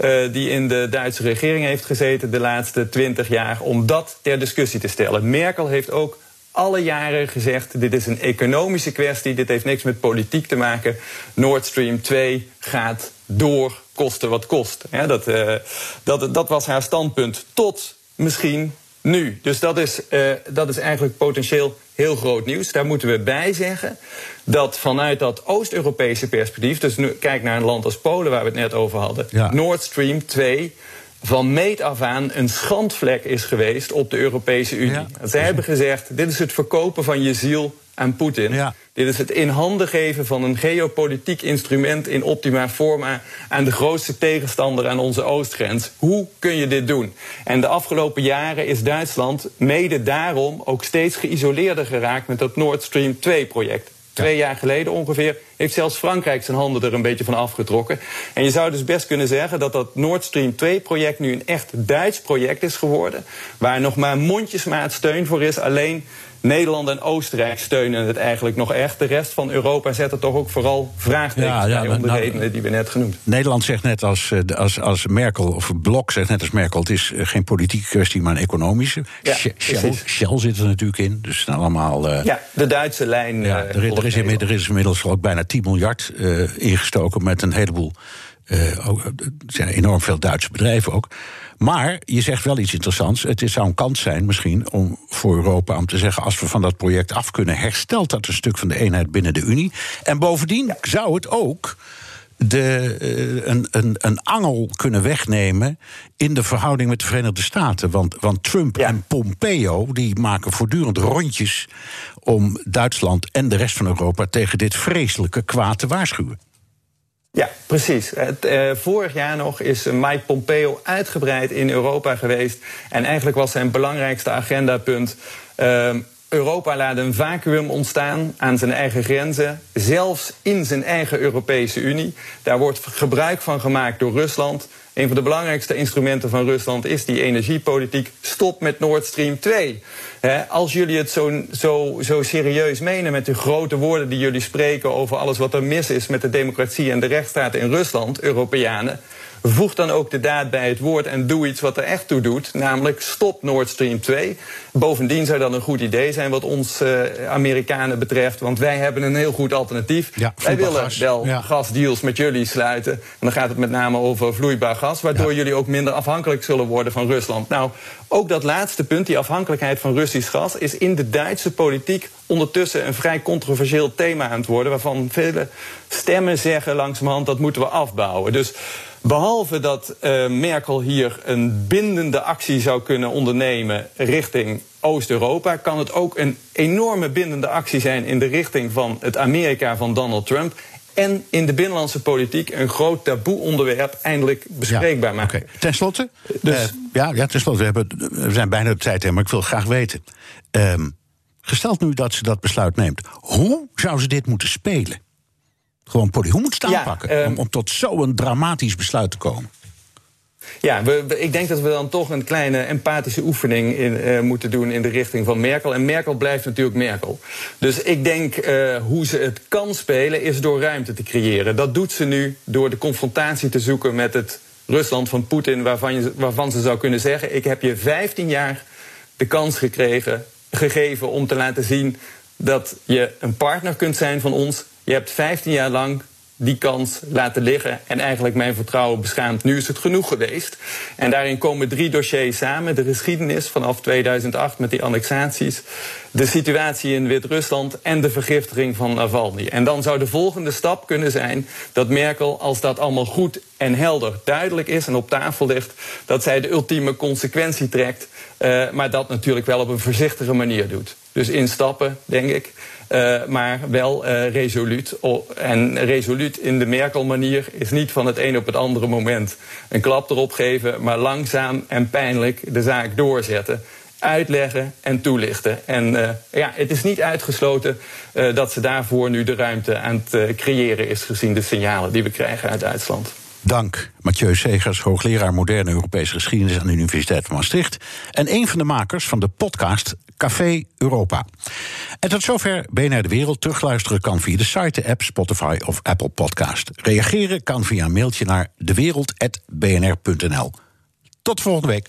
uh, die in de Duitse regering heeft gezeten de laatste twintig jaar, om dat ter discussie te stellen. Merkel heeft ook alle jaren gezegd: dit is een economische kwestie, dit heeft niks met politiek te maken. Nord Stream 2 gaat door, kosten wat kost. Dat, uh, dat, dat was haar standpunt. Tot misschien nu. Dus dat is, uh, dat is eigenlijk potentieel heel groot nieuws. Daar moeten we bij zeggen dat vanuit dat Oost-Europese perspectief, dus nu, kijk naar een land als Polen waar we het net over hadden, ja. Nord Stream 2 van meet af aan een schandvlek is geweest op de Europese Unie. Ja. Zij hebben gezegd: dit is het verkopen van je ziel aan Poetin. Ja. Dit is het in handen geven van een geopolitiek instrument in optima forma aan de grootste tegenstander aan onze oostgrens. Hoe kun je dit doen? En de afgelopen jaren is Duitsland mede daarom ook steeds geïsoleerder geraakt met dat Nord Stream 2-project. Twee jaar geleden ongeveer heeft zelfs Frankrijk zijn handen er een beetje van afgetrokken. En je zou dus best kunnen zeggen dat dat Nord Stream 2-project nu een echt Duits project is geworden. Waar nog maar mondjesmaat steun voor is. Alleen Nederland en Oostenrijk steunen het eigenlijk nog echt. De rest van Europa zet er toch ook vooral vraagtekens ja, ja, bij om de nou, redenen die we net genoemd Nederland zegt net als, eh, als, als Merkel, of Blok zegt net als Merkel... het is eh, geen politieke kwestie, maar een economische. Ja, Shell, Shell, zit er natuurlijk in, dus zijn allemaal... Uh, ja, de Duitse lijn. Ja, er, er, is er is inmiddels ook bijna 10 miljard uh, ingestoken... met een heleboel, uh, ook, er zijn enorm veel Duitse bedrijven ook... Maar je zegt wel iets interessants. Het zou een kans zijn misschien om voor Europa om te zeggen... als we van dat project af kunnen, herstelt dat een stuk van de eenheid binnen de Unie. En bovendien zou het ook de, uh, een, een, een angel kunnen wegnemen in de verhouding met de Verenigde Staten. Want, want Trump ja. en Pompeo die maken voortdurend rondjes om Duitsland en de rest van Europa tegen dit vreselijke kwaad te waarschuwen. Ja, precies. Het, uh, vorig jaar nog is Mike Pompeo uitgebreid in Europa geweest. En eigenlijk was zijn belangrijkste agendapunt. Uh, Europa laat een vacuüm ontstaan aan zijn eigen grenzen, zelfs in zijn eigen Europese Unie. Daar wordt gebruik van gemaakt door Rusland. Een van de belangrijkste instrumenten van Rusland is die energiepolitiek. Stop met Nord Stream 2. als jullie het zo, zo, zo serieus menen met de grote woorden die jullie spreken over alles wat er mis is met de democratie en de rechtsstaat in Rusland, Europeanen Voeg dan ook de daad bij het woord en doe iets wat er echt toe doet. Namelijk stop Nord Stream 2. Bovendien zou dat een goed idee zijn wat ons uh, Amerikanen betreft. Want wij hebben een heel goed alternatief. Ja, wij willen gas. wel ja. gasdeals met jullie sluiten. En dan gaat het met name over vloeibaar gas. Waardoor ja. jullie ook minder afhankelijk zullen worden van Rusland. Nou, ook dat laatste punt, die afhankelijkheid van Russisch gas... is in de Duitse politiek ondertussen een vrij controversieel thema aan het worden... waarvan vele stemmen zeggen langzamerhand dat moeten we afbouwen. Dus Behalve dat uh, Merkel hier een bindende actie zou kunnen ondernemen richting Oost-Europa, kan het ook een enorme bindende actie zijn in de richting van het Amerika van Donald Trump. En in de binnenlandse politiek een groot taboe-onderwerp eindelijk bespreekbaar ja, maken. Okay. Ten slotte, dus, uh, ja, ja, ten slotte, we, hebben, we zijn bijna op tijd, hè, maar ik wil graag weten. Um, gesteld nu dat ze dat besluit neemt, hoe zou ze dit moeten spelen? Gewoon politiek. Hoe moet het aanpakken ja, um, om, om tot zo'n dramatisch besluit te komen? Ja, we, we, ik denk dat we dan toch een kleine empathische oefening in, uh, moeten doen in de richting van Merkel. En Merkel blijft natuurlijk Merkel. Dus ik denk uh, hoe ze het kan spelen is door ruimte te creëren. Dat doet ze nu door de confrontatie te zoeken met het Rusland van Poetin, waarvan, waarvan ze zou kunnen zeggen: Ik heb je 15 jaar de kans gekregen, gegeven om te laten zien dat je een partner kunt zijn van ons je hebt 15 jaar lang die kans laten liggen en eigenlijk mijn vertrouwen beschaamd. Nu is het genoeg geweest. En daarin komen drie dossiers samen. De geschiedenis vanaf 2008 met die annexaties, de situatie in Wit-Rusland en de vergiftiging van Navalny. En dan zou de volgende stap kunnen zijn dat Merkel, als dat allemaal goed en helder duidelijk is en op tafel ligt, dat zij de ultieme consequentie trekt, uh, maar dat natuurlijk wel op een voorzichtige manier doet. Dus in stappen, denk ik. Uh, maar wel uh, resoluut. En resoluut in de Merkel-manier is niet van het een op het andere moment een klap erop geven, maar langzaam en pijnlijk de zaak doorzetten. uitleggen en toelichten. En uh, ja, het is niet uitgesloten dat ze daarvoor nu de ruimte aan het creëren is, gezien de signalen die we krijgen uit Duitsland. Dank, Mathieu Segers, hoogleraar moderne Europese geschiedenis aan de Universiteit van Maastricht. En een van de makers van de podcast Café Europa. En tot zover BNR De Wereld. Terugluisteren kan via de site, de app, Spotify of Apple Podcast. Reageren kan via een mailtje naar dewereld.bnr.nl. Tot volgende week.